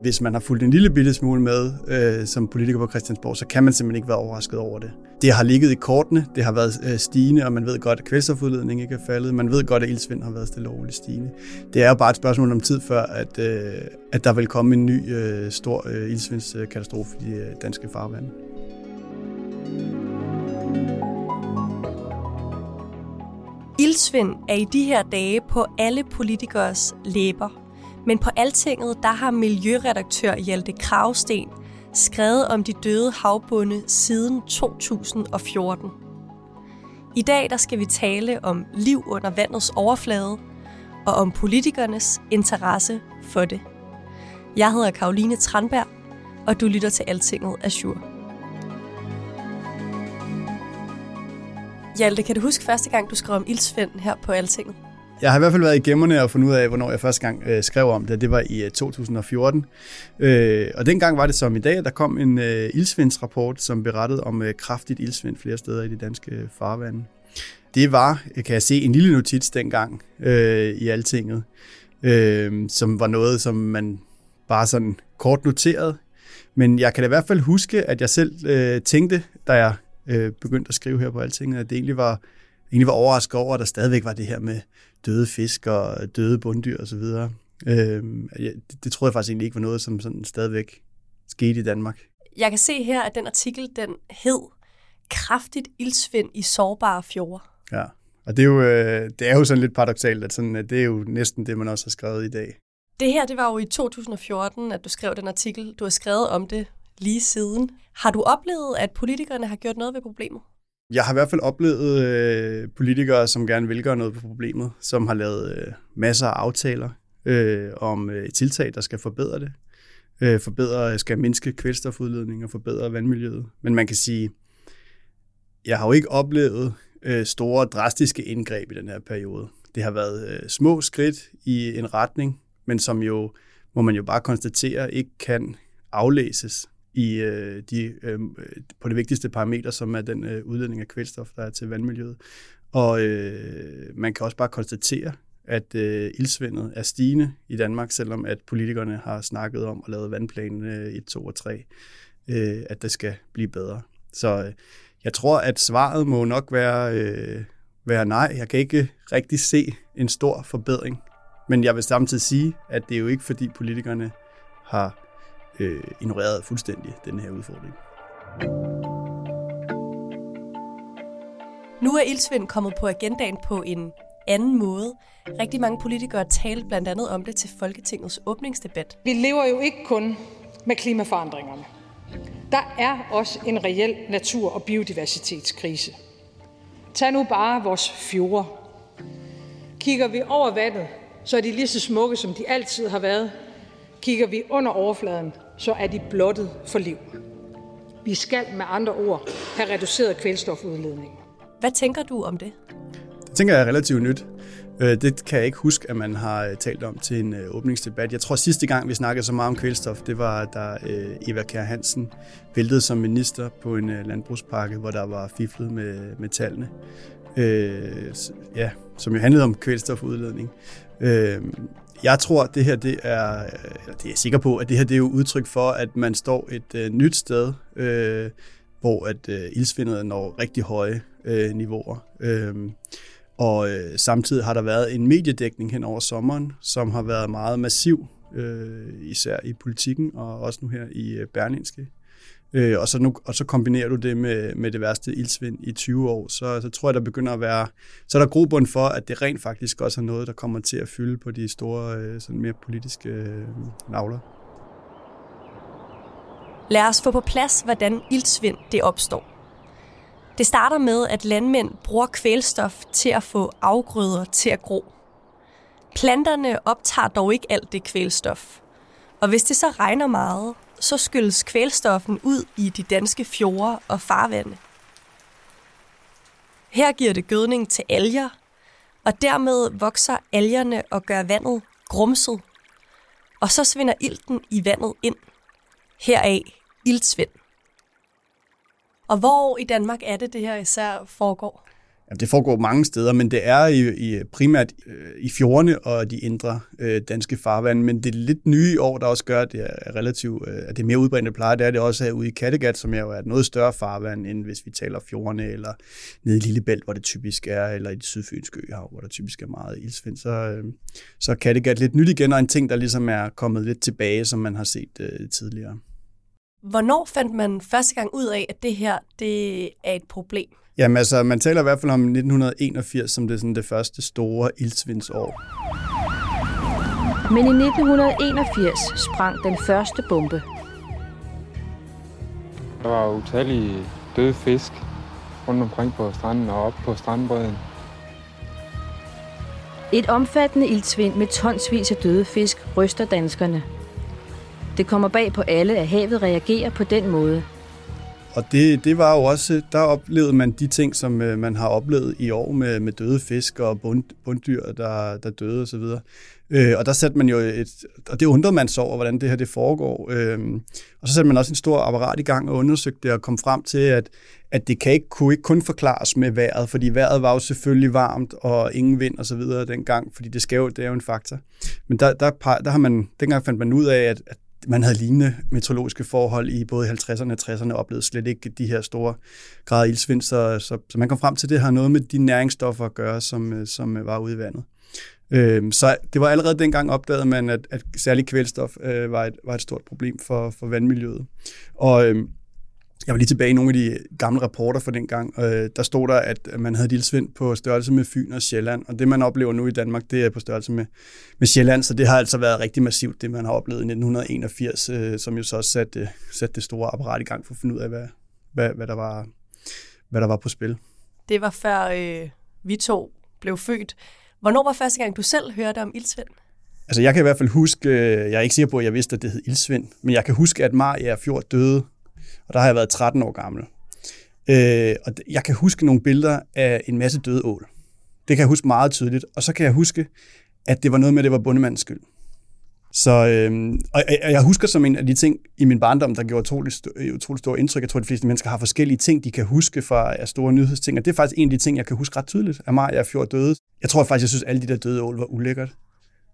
Hvis man har fulgt en lille bitte smule med øh, som politiker på Christiansborg, så kan man simpelthen ikke være overrasket over det. Det har ligget i kortene, det har været øh, stigende, og man ved godt, at kvælstofudledningen ikke er faldet. Man ved godt, at ildsvind har været stille og roligt stigende. Det er jo bare et spørgsmål om tid før, at, øh, at der vil komme en ny øh, stor øh, ildsvindskatastrofe i de øh, danske farvande. Ildsvind er i de her dage på alle politikers læber. Men på Altinget, der har miljøredaktør Hjalte Kravsten skrevet om de døde havbunde siden 2014. I dag der skal vi tale om liv under vandets overflade og om politikernes interesse for det. Jeg hedder Karoline Tranberg, og du lytter til Altinget Azure. Hjalte, kan du huske første gang, du skrev om ildsvind her på Altinget? Jeg har i hvert fald været i gemmerne og fundet ud af, hvornår jeg første gang øh, skrev om det. Det var i øh, 2014. Øh, og dengang var det som i dag, der kom en øh, ildsvindsrapport, som berettede om øh, kraftigt ildsvind flere steder i de danske øh, farvande. Det var, øh, kan jeg se, en lille notits dengang øh, i Altinget, øh, som var noget, som man bare sådan kort noterede. Men jeg kan da i hvert fald huske, at jeg selv øh, tænkte, da jeg øh, begyndte at skrive her på Altinget, at det egentlig var, egentlig var overrasket over, at der stadigvæk var det her med døde fisk og døde bunddyr osv. Øh, det, det troede jeg faktisk egentlig ikke var noget, som sådan stadigvæk skete i Danmark. Jeg kan se her, at den artikel, den hed Kraftigt ildsvind i sårbare fjorde. Ja, og det er jo, øh, det er jo sådan lidt paradoxalt, at, sådan, at det er jo næsten det, man også har skrevet i dag. Det her, det var jo i 2014, at du skrev den artikel. Du har skrevet om det lige siden. Har du oplevet, at politikerne har gjort noget ved problemet? Jeg har i hvert fald oplevet øh, politikere, som gerne vil gøre noget på problemet, som har lavet øh, masser af aftaler øh, om øh, tiltag, der skal forbedre det. Øh, forbedre, skal mindske kvælstofudledning og forbedre vandmiljøet. Men man kan sige, jeg har jo ikke oplevet øh, store, drastiske indgreb i den her periode. Det har været øh, små skridt i en retning, men som jo, må man jo bare konstatere, ikke kan aflæses i øh, de, øh, på det vigtigste parameter, som er den øh, udledning af kvælstof, der er til vandmiljøet. Og øh, man kan også bare konstatere, at øh, ildsvindet er stigende i Danmark, selvom at politikerne har snakket om at lave vandplanen øh, 1, 2 og 3, øh, at det skal blive bedre. Så øh, jeg tror, at svaret må nok være, øh, være nej. Jeg kan ikke rigtig se en stor forbedring. Men jeg vil samtidig sige, at det er jo ikke fordi politikerne har øh, ignoreret fuldstændig den her udfordring. Nu er ildsvind kommet på agendaen på en anden måde. Rigtig mange politikere talte blandt andet om det til Folketingets åbningsdebat. Vi lever jo ikke kun med klimaforandringerne. Der er også en reel natur- og biodiversitetskrise. Tag nu bare vores fjorde. Kigger vi over vandet, så er de lige så smukke, som de altid har været. Kigger vi under overfladen, så er de blottet for liv. Vi skal med andre ord have reduceret kvælstofudledningen. Hvad tænker du om det? Det tænker jeg er relativt nyt. Øh, det kan jeg ikke huske, at man har øh, talt om til en øh, åbningsdebat. Jeg tror sidste gang, vi snakkede så meget om kvælstof, det var, da Eva Kjær Hansen væltede som minister på en landbrugspakke, hvor der var fiflet med, med tallene. ja, som jo handlede om kvælstofudledning. Jeg tror, det her det er, eller det er jeg sikker på, at det her det er jo udtryk for, at man står et øh, nyt sted, øh, hvor at øh, ildsvindet når rigtig høje øh, niveauer. Øh, og øh, samtidig har der været en mediedækning hen over sommeren, som har været meget massiv, øh, især i politikken og også nu her i øh, Berlinske. Øh, og, så nu, og så kombinerer du det med, med det værste ildsvind i 20 år, så, så tror jeg, der begynder at være, så er der grobund for, at det rent faktisk også er noget, der kommer til at fylde på de store, øh, sådan mere politiske øh, navler. Lad os få på plads, hvordan ildsvind det opstår. Det starter med, at landmænd bruger kvælstof til at få afgrøder til at gro. Planterne optager dog ikke alt det kvælstof. Og hvis det så regner meget, så skylles kvælstoffen ud i de danske fjorde og farvande. Her giver det gødning til alger, og dermed vokser algerne og gør vandet grumset. Og så svinder ilten i vandet ind. Heraf iltsvind. Og hvor i Danmark er det, det her især foregår? Jamen, det foregår mange steder, men det er i, i primært øh, i fjordene og de indre øh, danske farvande. Men det lidt nye i år, der også gør, at det er relativt, øh, at det er mere udbredt plejer. Det er det også herude i Kattegat, som er jo er et noget større farvand, end hvis vi taler fjordene, eller nede i Lillebælt, hvor det typisk er, eller i det sydfynske øhav, hvor der typisk er meget ildsvind. Så, øh, så er Kattegat lidt nyt igen, og en ting, der ligesom er kommet lidt tilbage, som man har set øh, tidligere. Hvornår fandt man første gang ud af, at det her det er et problem? Jamen altså, man taler i hvert fald om 1981 som det, sådan det første store ildsvindsår. Men i 1981 sprang den første bombe. Der var utallige døde fisk rundt omkring på stranden og op på strandbredden. Et omfattende ildsvind med tonsvis af døde fisk ryster danskerne. Det kommer bag på alle, at havet reagerer på den måde – og det, det var jo også, der oplevede man de ting, som øh, man har oplevet i år med, med døde fisk og bund, bunddyr, der, der døde osv. Øh, og der satte man jo et, og det undrede man så over, hvordan det her det foregår. Øh, og så satte man også en stor apparat i gang og undersøgte det og kom frem til, at, at det kan ikke, kunne ikke kun forklares med vejret, fordi vejret var jo selvfølgelig varmt og ingen vind og så videre dengang, fordi det, skal jo, det er jo en faktor. Men der, der, der har man, dengang fandt man ud af, at, at man havde lignende meteorologiske forhold i både 50'erne og 60'erne, og oplevede slet ikke de her store grader ildsvind, så, så, så man kom frem til, at det har noget med de næringsstoffer at gøre, som, øh, som øh, var ude i vandet. Øh, så det var allerede dengang opdaget man, at, at særlig kvælstof øh, var, et, var et stort problem for, for vandmiljøet. Og øh, jeg var lige tilbage i nogle af de gamle rapporter fra dengang. Øh, der stod der, at man havde dilsvind på størrelse med Fyn og Sjælland, og det man oplever nu i Danmark, det er på størrelse med, med Sjælland, så det har altså været rigtig massivt, det man har oplevet i 1981, øh, som jo så også satte, satte det store apparat i gang for at finde ud af, hvad, hvad, hvad, der, var, hvad der var på spil. Det var før øh, vi to blev født. Hvornår var første gang, du selv hørte om ildsvind? Altså jeg kan i hvert fald huske, øh, jeg er ikke sikker på, at jeg vidste, at det hed ildsvind, men jeg kan huske, at Maja Fjord døde og der har jeg været 13 år gammel. Øh, og jeg kan huske nogle billeder af en masse døde ål. Det kan jeg huske meget tydeligt. Og så kan jeg huske, at det var noget med, at det var bundemandens skyld. Så, øh, og jeg husker som en af de ting i min barndom, der gjorde utrolig, øh, utrolig stort indtryk. Jeg tror, at de fleste mennesker har forskellige ting, de kan huske fra af store nyhedsting. Og det er faktisk en af de ting, jeg kan huske ret tydeligt. At Maja Fjord døde. Jeg tror faktisk, jeg synes, at alle de der døde ål var ulækkert.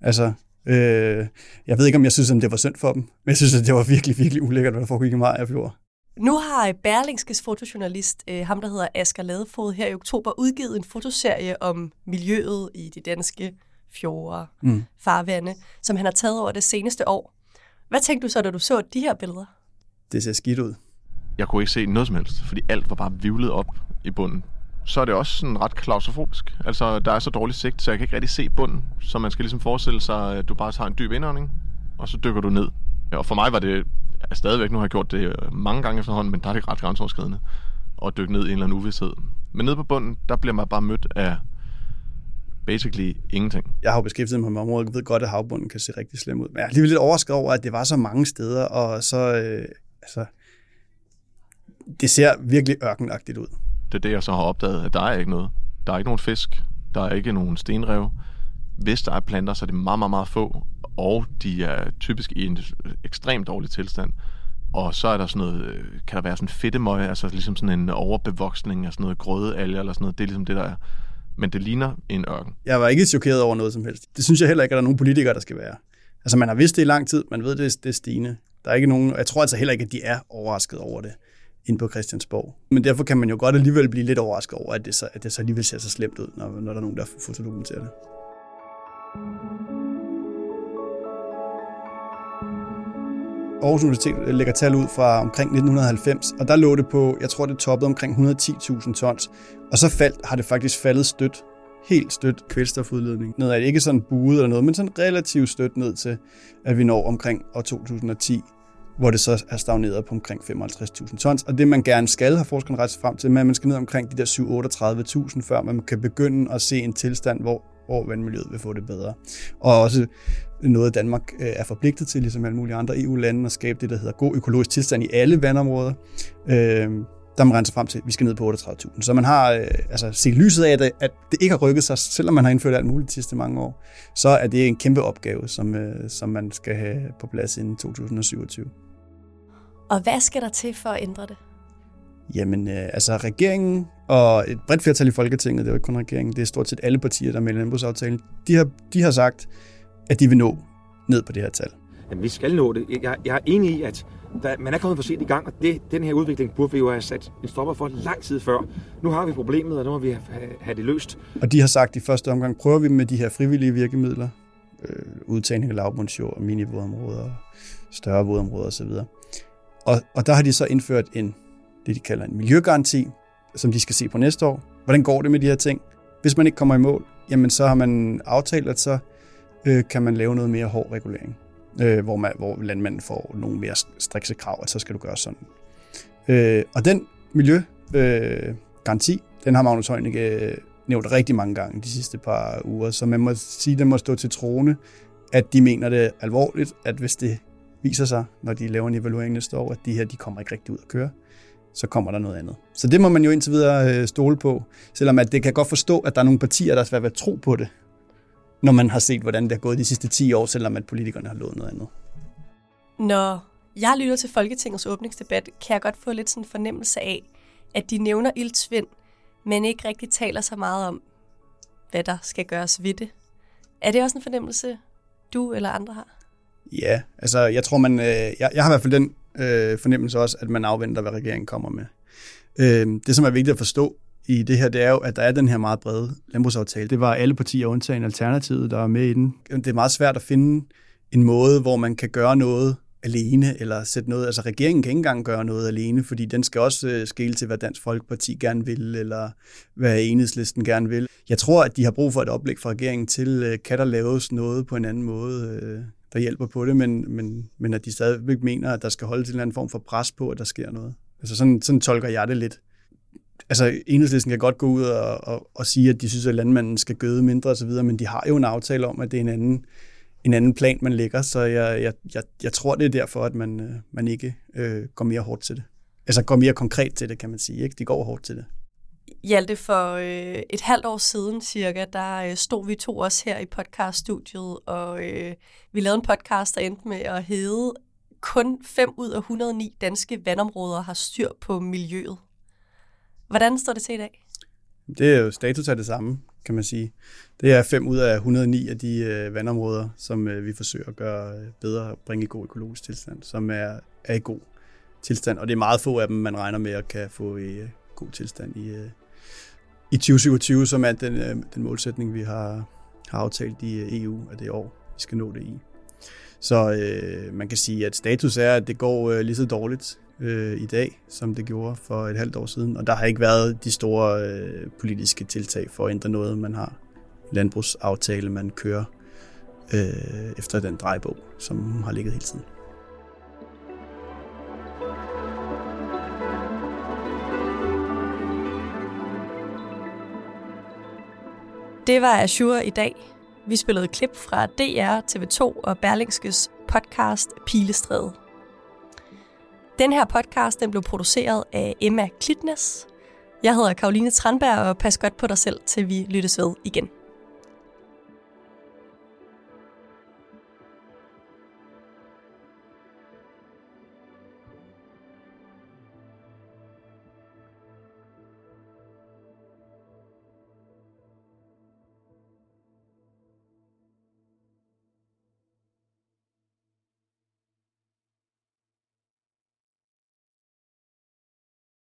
Altså, øh, jeg ved ikke, om jeg synes, at det var synd for dem. Men jeg synes, at det var virkelig, virkelig ulækkert, hvad der foregik i Maja Fjord. Nu har Berlingskes fotojournalist, øh, ham der hedder Asger Ladefod, her i oktober udgivet en fotoserie om miljøet i de danske fjorde, mm. farvande, som han har taget over det seneste år. Hvad tænkte du så, da du så de her billeder? Det ser skidt ud. Jeg kunne ikke se noget som helst, fordi alt var bare vivlet op i bunden. Så er det også sådan ret klaustrofobisk. Altså, der er så dårlig sigt, så jeg kan ikke rigtig se bunden. Så man skal ligesom forestille sig, at du bare tager en dyb indånding, og så dykker du ned. Og for mig var det stadigvæk, nu har jeg gjort det mange gange efterhånden, men der er det ret grænseoverskridende at dykke ned i en eller anden uvidshed. Men nede på bunden, der bliver man bare mødt af basically ingenting. Jeg har jo beskæftiget mig med området, og ved godt, at havbunden kan se rigtig slem ud. Men jeg er alligevel lidt overrasket over, at det var så mange steder, og så, øh, altså, det ser virkelig ørkenagtigt ud. Det er det, jeg så har opdaget, at der er ikke noget. Der er ikke nogen fisk, der er ikke nogen stenrev. Hvis der er planter, så er det meget, meget, meget få, og de er typisk i en ekstremt dårlig tilstand. Og så er der sådan noget, øh, kan der være sådan fedtemøg, altså ligesom sådan en overbevoksning af sådan noget grøde alger eller sådan noget. Det er ligesom det, der er. Men det ligner en ørken. Jeg var ikke chokeret over noget som helst. Det synes jeg heller ikke, at der er nogen politikere, der skal være. Altså man har vidst det i lang tid, man ved, det, det er stigende. Der er ikke nogen, jeg tror altså heller ikke, at de er overrasket over det ind på Christiansborg. Men derfor kan man jo godt alligevel blive lidt overrasket over, at det så, at det så alligevel ser så slemt ud, når, når der er nogen, der fotodokumenterer det. Aarhus Universitet lægger tal ud fra omkring 1990, og der lå det på, jeg tror det toppede omkring 110.000 tons, og så faldt, har det faktisk faldet stødt, helt stødt kvælstofudledning. Noget er ikke sådan buet eller noget, men sådan relativt stødt ned til, at vi når omkring år 2010, hvor det så er stagneret på omkring 55.000 tons. Og det man gerne skal have forskerne ret frem til, er, at man skal ned omkring de der 7-38.000, før man kan begynde at se en tilstand, hvor hvor vandmiljøet vil få det bedre. Og også noget, Danmark øh, er forpligtet til, ligesom alle mulige andre EU-lande, at skabe det, der hedder god økologisk tilstand i alle vandområder. Øh, der man renser frem til, at vi skal ned på 38.000. Så man har øh, altså, set lyset af, at, at det ikke har rykket sig, selvom man har indført alt muligt de sidste mange år, så er det en kæmpe opgave, som, øh, som man skal have på plads inden 2027. Og hvad skal der til for at ændre det? Jamen, øh, altså regeringen og et bredt flertal i Folketinget, det er jo ikke kun regeringen, det er stort set alle partier, der er i landbrugsaftalen, de har, de har sagt, at de vil nå ned på det her tal. Jamen, vi skal nå det. Jeg, jeg er enig i, at der, man er kommet for sent i gang, og det, den her udvikling burde vi jo have sat en stopper for lang tid før. Nu har vi problemet, og nu må vi have, have det løst. Og de har sagt, at i første omgang prøver vi med de her frivillige virkemidler, øh, udtagning af lavbundsjord, minivådområder, større vådområder osv. Og, og der har de så indført en, det de kalder en miljøgaranti, som de skal se på næste år. Hvordan går det med de her ting? Hvis man ikke kommer i mål, jamen så har man aftalt, at så øh, kan man lave noget mere hård regulering øh, hvor, man, hvor landmanden får nogle mere strikse krav, at så skal du gøre sådan. Øh, og den miljøgaranti, øh, den har Magnus Heunicke øh, nævnt rigtig mange gange de sidste par uger, så man må sige, at den må stå til troende, at de mener det alvorligt, at hvis det viser sig, når de laver en evaluering næste år, at de her de kommer ikke rigtig ud at køre, så kommer der noget andet. Så det må man jo indtil videre øh, stole på, selvom at det kan godt forstå, at der er nogle partier, der svært ved at tro på det, når man har set, hvordan det er gået de sidste 10 år, selvom at politikerne har lovet noget andet. Når jeg lytter til Folketingets åbningsdebat, kan jeg godt få lidt sådan en fornemmelse af, at de nævner ildsvind, men ikke rigtig taler så meget om, hvad der skal gøres ved det. Er det også en fornemmelse, du eller andre har? Ja, altså jeg tror, man, øh, jeg, jeg har i hvert fald den øh, fornemmelse også, at man afventer, hvad regeringen kommer med. Øh, det, som er vigtigt at forstå, i det her, det er jo, at der er den her meget brede landbrugsaftale. Det var alle partier undtagen Alternativet, der er med i den. Det er meget svært at finde en måde, hvor man kan gøre noget alene, eller sætte noget, altså regeringen kan ikke engang gøre noget alene, fordi den skal også øh, skele til, hvad Dansk Folkeparti gerne vil, eller hvad enhedslisten gerne vil. Jeg tror, at de har brug for et oplæg fra regeringen til, øh, kan der laves noget på en anden måde, øh, der hjælper på det, men, men, men at de stadigvæk mener, at der skal holde til en eller anden form for pres på, at der sker noget. Altså sådan, sådan tolker jeg det lidt altså enhedslisten kan godt gå ud og, og, og sige, at de synes, at landmanden skal gøde mindre osv., men de har jo en aftale om, at det er en anden, en anden plan, man lægger, så jeg, jeg, jeg, jeg tror, det er derfor, at man, øh, man ikke øh, går mere hårdt til det. Altså går mere konkret til det, kan man sige. Ikke? De går hårdt til det. Hjalte, for øh, et halvt år siden cirka, der øh, stod vi to også her i podcaststudiet, og øh, vi lavede en podcast, der endte med at hedde kun 5 ud af 109 danske vandområder har styr på miljøet. Hvordan står det til i dag? Det er jo status af det samme, kan man sige. Det er 5 ud af 109 af de øh, vandområder, som øh, vi forsøger at gøre øh, bedre og bringe i god økologisk tilstand, som er, er i god tilstand. Og det er meget få af dem, man regner med at kan få i øh, god tilstand i, øh, i 2027, som er den, øh, den målsætning, vi har, har aftalt i øh, EU, af det år, vi skal nå det i. Så øh, man kan sige, at status er, at det går øh, lige så dårligt øh, i dag, som det gjorde for et halvt år siden. Og der har ikke været de store øh, politiske tiltag for at ændre noget. Man har landbrugsaftale, man kører øh, efter den drejebog, som har ligget hele tiden. Det var Azure i dag. Vi spillede klip fra DR, TV2 og Berlingskes podcast Pilestræde. Den her podcast den blev produceret af Emma Klitnes. Jeg hedder Karoline Tranberg, og pas godt på dig selv, til vi lyttes ved igen.